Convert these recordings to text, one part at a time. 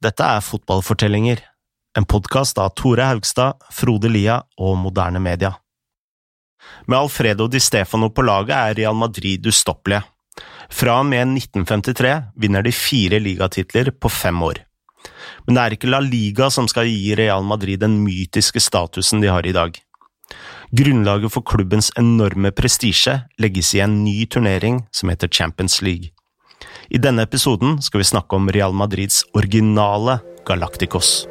Dette er Fotballfortellinger, en podkast av Tore Haugstad, Frode Lia og Moderne Media. Med Alfredo Di Stefano på laget er Real Madrid ustoppelige. Fra og med 1953 vinner de fire ligatitler på fem år. Men det er ikke La Liga som skal gi Real Madrid den mytiske statusen de har i dag. Grunnlaget for klubbens enorme prestisje legges i en ny turnering som heter Champions League. I denne episoden skal vi snakke om Real Madrids originale Galacticos.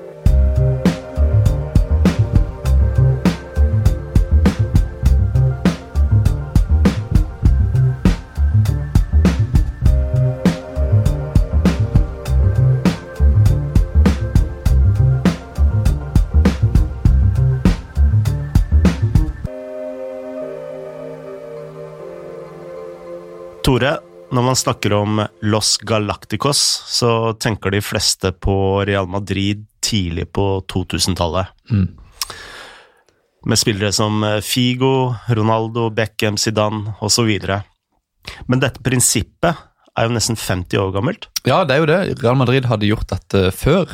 Tore, når man snakker om Los Galacticos, så tenker de fleste på Real Madrid tidlig på 2000-tallet. Mm. Med spillere som Figo, Ronaldo, Beckham, Zidane osv. Men dette prinsippet er jo nesten 50 år gammelt. Ja, det er jo det. Real Madrid hadde gjort dette før.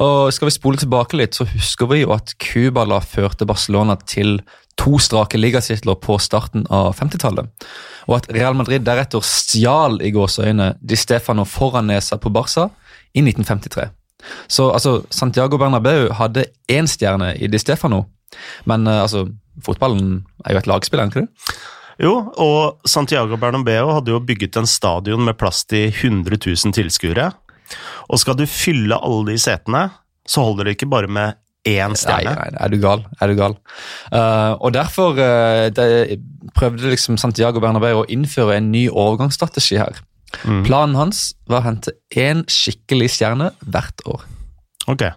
Og Skal vi spole tilbake litt, så husker vi jo at Cubala førte Barcelona til to strake ligatitler på starten av 50-tallet. Og at Real Madrid deretter stjal i gåseøyne Di Stefano foran nesa på Barca i 1953. Så altså, Santiago Bernabeu hadde én stjerne i Di Stefano, men uh, altså, fotballen er jo et lagspill, er ikke det? Jo, og Santiago Bernabeu hadde jo bygget en stadion med plass til 100 000 tilskuere. Og skal du fylle alle de setene, så holder det ikke bare med én stjerne. Nei, nei, er du gal? Er du gal? Uh, og derfor uh, det, prøvde liksom Santiago Bernabeu å innføre en ny overgangsstrategi her. Mm. Planen hans var å hente én skikkelig stjerne hvert år. Ok.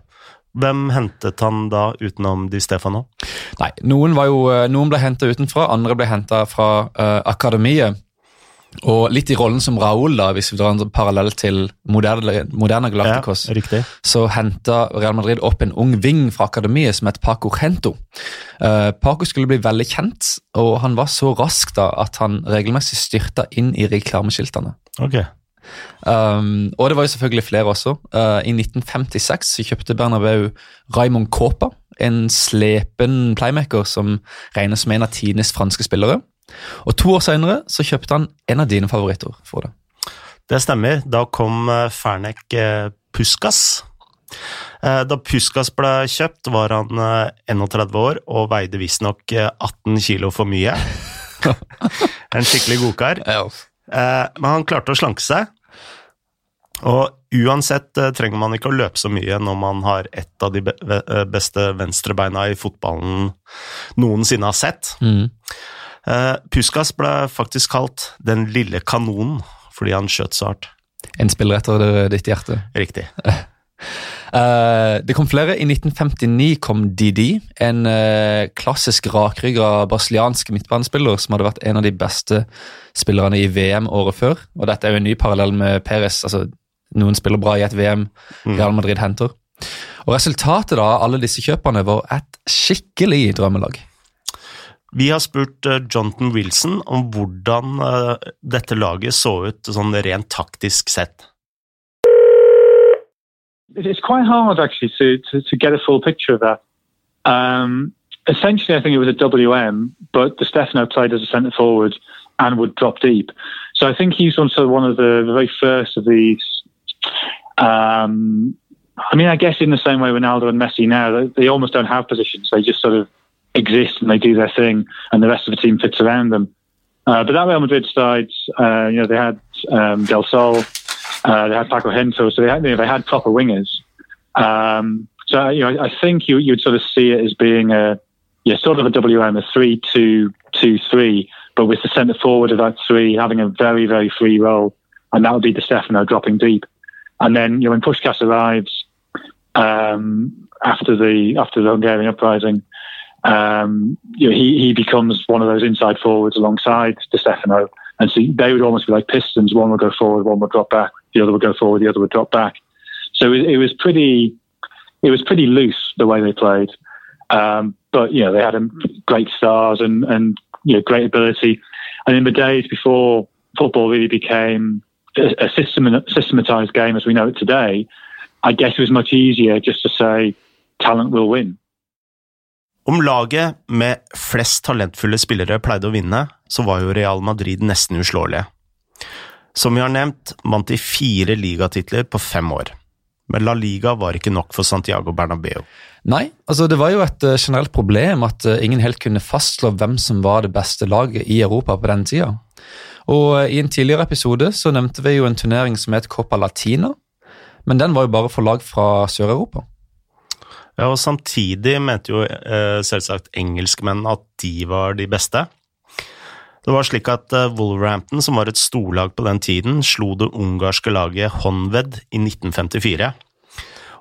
Hvem hentet han da utenom Di Stefano? Nei, Noen, jo, eh, noen ble henta utenfra, andre ble henta fra uh, akademiet. Og litt i rollen som Raúl, da, hvis vi drar en parallell til moderne, moderne Galacticos, ja, så henta Real Madrid opp en ung ving fra akademiet som het Paco Gento. Uh, Paco skulle bli veldig kjent, og han var så rask da at han regelmessig styrta inn i reklameskiltene. Okay. Um, og det var jo selvfølgelig flere også. Uh, I 1956 så kjøpte Bernabeu Raymond Copa, en slepen playmaker som regnes som en av tidenes franske spillere. Og To år senere så kjøpte han en av dine favoritter for det. Det stemmer. Da kom eh, Fernek eh, Puskas. Eh, da Puskas ble kjøpt, var han 31 år og veide visstnok 18 kilo for mye. en skikkelig godkar. Men han klarte å slanke seg. Og uansett trenger man ikke å løpe så mye når man har et av de beste venstrebeina i fotballen noensinne har sett. Mm. Uh, Puskas ble faktisk kalt Den lille kanonen fordi han skjøt så hardt. En spiller etter ditt hjerte. Riktig. Uh, det kom flere. I 1959 kom Didi, en uh, klassisk rakrygga brasiliansk midtbanespiller som hadde vært en av de beste spillerne i VM året før. Og Dette er jo en ny parallell med Perez. altså Noen spiller bra i et VM mm. Real Madrid henter. Og Resultatet da av alle disse kjøpene var et skikkelig drømmelag. Vi har spurt uh, Jonathan Wilson om hvordan uh, dette laget så ut sånn rent taktisk sett. It's quite hard actually to, to, to get a full picture of that. Um, essentially, I think it was a WM, but the Stefano played as a centre forward and would drop deep. So I think he's also one of the, the very first of these. Um, I mean, I guess in the same way Ronaldo and Messi now, they, they almost don't have positions. They just sort of exist and they do their thing, and the rest of the team fits around them. Uh, but that Real Madrid side, uh, you know, they had um, Del Sol, uh, they had Paco Hento, so they had, you know, they had proper wingers. Um, so you know, I think you you'd sort of see it as being a yeah, sort of a WM, a three-two-two-three, but with the centre forward of that three having a very very free role, and that would be the Stefano dropping deep. And then you know when Pushkas arrives um, after the after the Hungarian uprising, um, you know, he, he becomes one of those inside forwards alongside Di Stefano. And so they would almost be like pistons. One would go forward, one would drop back. The other would go forward, the other would drop back. So it, it was pretty, it was pretty loose the way they played. Um, but you know they had great stars and and you know great ability. And in the days before football really became a, a system, systematized game as we know it today, I guess it was much easier just to say talent will win. Om laget med flest talentfulle spillere pleide å vinne, så var jo Real Madrid nesten uslåelige. Som vi har nevnt, vant de fire ligatitler på fem år. Men La Liga var ikke nok for Santiago Bernabeu. Nei, altså det var jo et uh, generelt problem at uh, ingen helt kunne fastslå hvem som var det beste laget i Europa på den tida. Og uh, I en tidligere episode så nevnte vi jo en turnering som het Copa Latina, men den var jo bare for lag fra Sør-Europa. Ja, og Samtidig mente jo selvsagt engelskmenn at de var de beste. Det var slik at Wolverhampton, som var et storlag på den tiden, slo det ungarske laget Honved i 1954.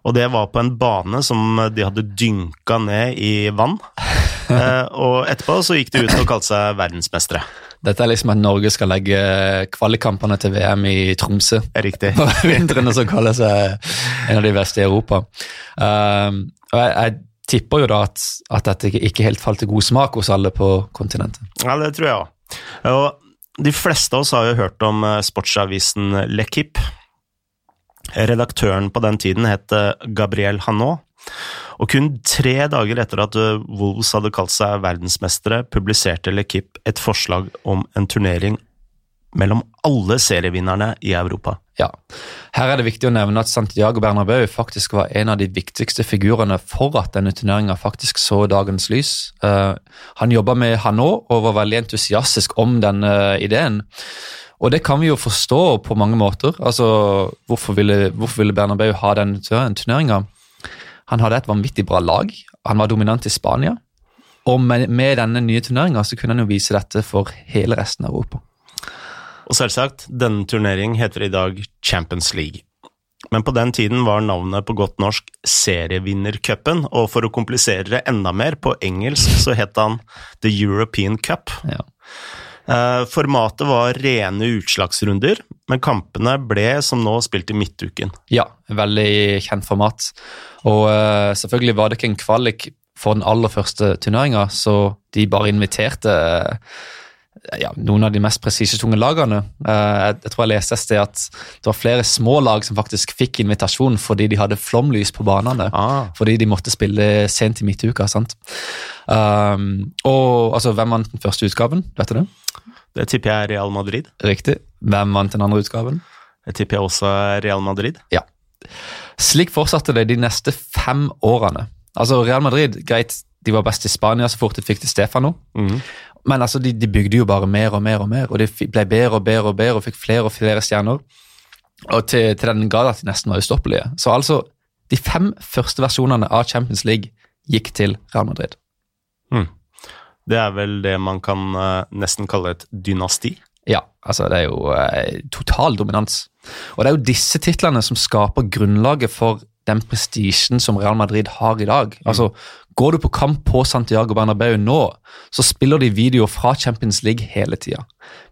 Og det var på en bane som de hadde dynka ned i vann. eh, og etterpå så gikk de ut og kalte seg verdensmestere. Dette er liksom at Norge skal legge kvalikkampene til VM i Tromsø. Riktig. På vintrene som kaller seg en av de beste i Europa. Um, og jeg, jeg, tipper jo da at, at dette ikke helt falt i god smak hos alle på kontinentet. Ja, det tror jeg òg. Og de fleste av oss har jo hørt om eh, sportsavisen Lekip. Redaktøren på den tiden het Gabriel Hanot. Og kun tre dager etter at Wolves hadde kalt seg verdensmestere, publiserte Lekip et forslag om en turnering mellom alle serievinnerne i Europa. Ja, Her er det viktig å nevne at Santiago Bernabeu faktisk var en av de viktigste figurene for at denne turneringa faktisk så dagens lys. Uh, han jobba med Hanot og var veldig entusiastisk om denne ideen. Og det kan vi jo forstå på mange måter. Altså, Hvorfor ville, hvorfor ville Bernabeu ha den turneringa? Han hadde et vanvittig bra lag. Han var dominant i Spania. Og med, med denne nye turneringa kunne han jo vise dette for hele resten av Europa. Og selvsagt, denne turnering heter i dag Champions League. Men på den tiden var navnet på godt norsk Serievinnercupen, og for å komplisere det enda mer, på engelsk så het han The European Cup. Ja. Eh, formatet var rene utslagsrunder, men kampene ble som nå spilt i midtuken. Ja, veldig kjent format. Og uh, selvfølgelig var det ikke en kvalik for den aller første turneringa, så de bare inviterte uh, ja, noen av de mest presisjetunge lagene. Jeg, jeg, tror jeg leste et sted at det var flere små lag som faktisk fikk invitasjon fordi de hadde flomlys på banene. Ah. Fordi de måtte spille sent i midtuka. sant? Um, og altså, Hvem vant den første utgaven? Vet du det? Det tipper jeg er Real Madrid. Riktig. Hvem vant den andre utgaven? Det tipper jeg også er Real Madrid. Ja. Slik fortsatte det de neste fem årene. Altså Real Madrid, greit, de var best i Spania så fort de fikk til Stefano. Mm. Men altså, de, de, bygde jo bare mer og mer og mer, og de ble bedre og bedre og bedre og fikk flere og flere stjerner. Og til, til den grad at de nesten var ustoppelige. Så altså, de fem første versjonene av Champions League gikk til Real Madrid. Mm. Det er vel det man kan uh, nesten kalle et dynasti? Ja, altså det er jo uh, total dominans. Og det er jo disse titlene som skaper grunnlaget for den prestisjen som Real Madrid har i dag. Mm. Altså, Går du på kamp på Santiago Bernabeu nå, så spiller de videoer fra Champions League hele tida.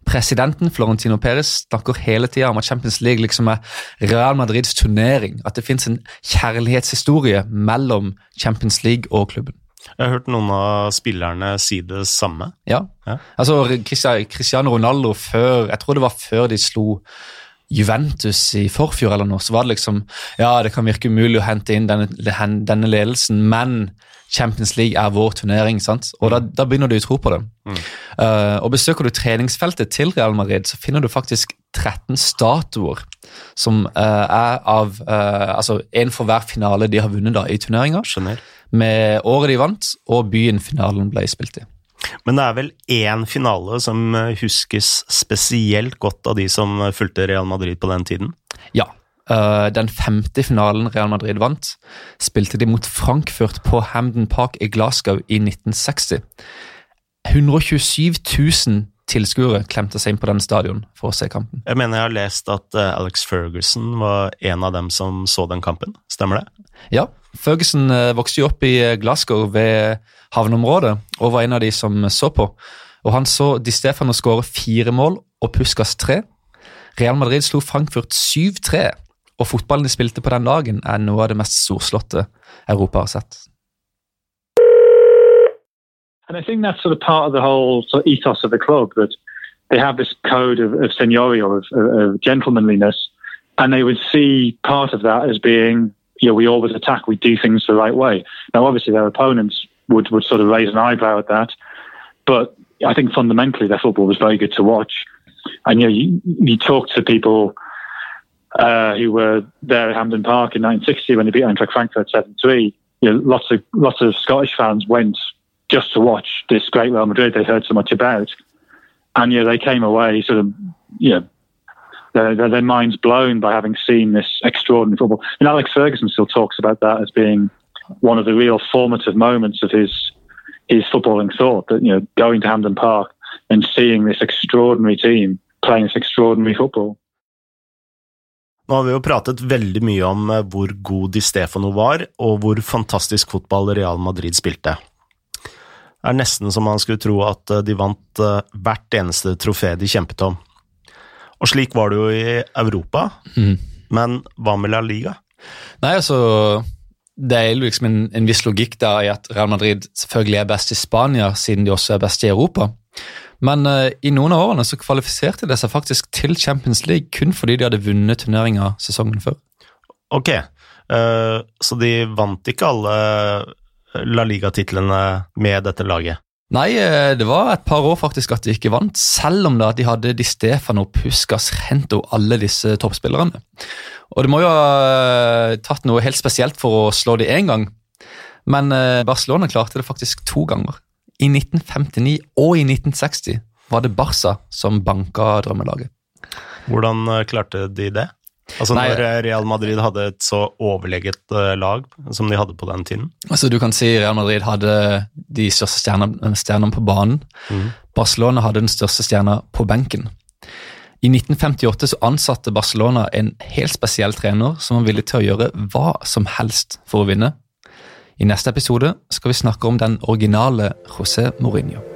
Presidenten Florentino Perez snakker hele tida om at Champions League liksom er Real Madrids turnering. At det fins en kjærlighetshistorie mellom Champions League og klubben. Jeg har hørt noen av spillerne si det samme. Ja. ja. Altså, Cristiano Ronaldo før Jeg tror det var før de slo Juventus i forfjor, eller noe, så var det liksom Ja, det kan virke umulig å hente inn denne, denne ledelsen, men Champions League er vår turnering. sant? Og da, da begynner du å tro på det. Mm. Uh, og Besøker du treningsfeltet til Real Madrid, så finner du faktisk 13 statuer som uh, er av uh, Altså en for hver finale de har vunnet da i turneringa. Med året de vant, og byen finalen ble spilt i. Men det er vel én finale som huskes spesielt godt av de som fulgte Real Madrid på den tiden? Ja, den femte finalen Real Madrid vant, spilte de mot Frankfurt på Hamden Park i Glasgow i 1960. 127 000 tilskuere klemte seg inn på den stadion for å se kampen. Jeg mener jeg har lest at uh, Alex Ferguson var en av dem som så den kampen. Stemmer det? Ja, Ferguson uh, vokste jo opp i Glasgow ved havneområdet og var en av de som så på. Og Han så Di Stefano skåre fire mål og Puskas tre. Real Madrid slo Frankfurt 7-3 og fotballen de spilte på den dagen, er noe av det mest storslåtte Europa har sett. And I think that's sort of part of the whole sort of ethos of the club that they have this code of, of seniorial, of, of, gentlemanliness, and they would see part of that as being you know, we always attack, we do things the right way. Now, obviously, their opponents would, would sort of raise an eyebrow at that. But I think fundamentally their football was very good to watch. And you know, you, you talk to people uh, who were there at Hampden Park in 1960 when they beat Eintracht Frankfurt 7-3. You know, lots of lots of Scottish fans went just to watch this great Real Madrid they heard so much about, and yeah, they came away sort of you know their, their, their minds blown by having seen this extraordinary football. And Alex Ferguson still talks about that as being one of the real formative moments of his his footballing thought. That you know, going to Hampden Park and seeing this extraordinary team playing this extraordinary football. Nå har vi jo pratet veldig mye om eh, hvor god Di Stefano var, og hvor fantastisk fotball Real Madrid spilte. Det er nesten som man skulle tro at eh, de vant eh, hvert eneste trofé de kjempet om. Og slik var det jo i Europa, Mm. men hva med La Liga? Nei, altså Det er liksom en, en viss logikk der i at Real Madrid selvfølgelig er best i Spania, siden de også er best i Europa. Men uh, i noen av årene så kvalifiserte de seg faktisk til Champions League kun fordi de hadde vunnet turneringa sesongen før. Ok, uh, så de vant ikke alle La Liga-titlene med dette laget? Nei, eh, det var et par år faktisk at de ikke vant, selv om da de hadde Di Stefano, Puskas, Rento, alle disse toppspillerne. Og det må jo ha eh, tatt noe helt spesielt for å slå de én gang, men eh, Barcelona klarte det faktisk to ganger. I 1959 og i 1960 var det Barca som banka drømmelaget. Hvordan eh, klarte de det? Altså Nei, når eh, Real Madrid hadde et så overlegget eh, lag som de hadde på den tiden? Altså Du kan si Real Madrid hadde de største stjernene, stjernene på banen. Barcelona hadde den største stjerna på benken. I 1958 så ansatte Barcelona en helt spesiell trener som var villig til å gjøre hva som helst for å vinne. I neste episode skal vi snakke om den originale José Mourinho.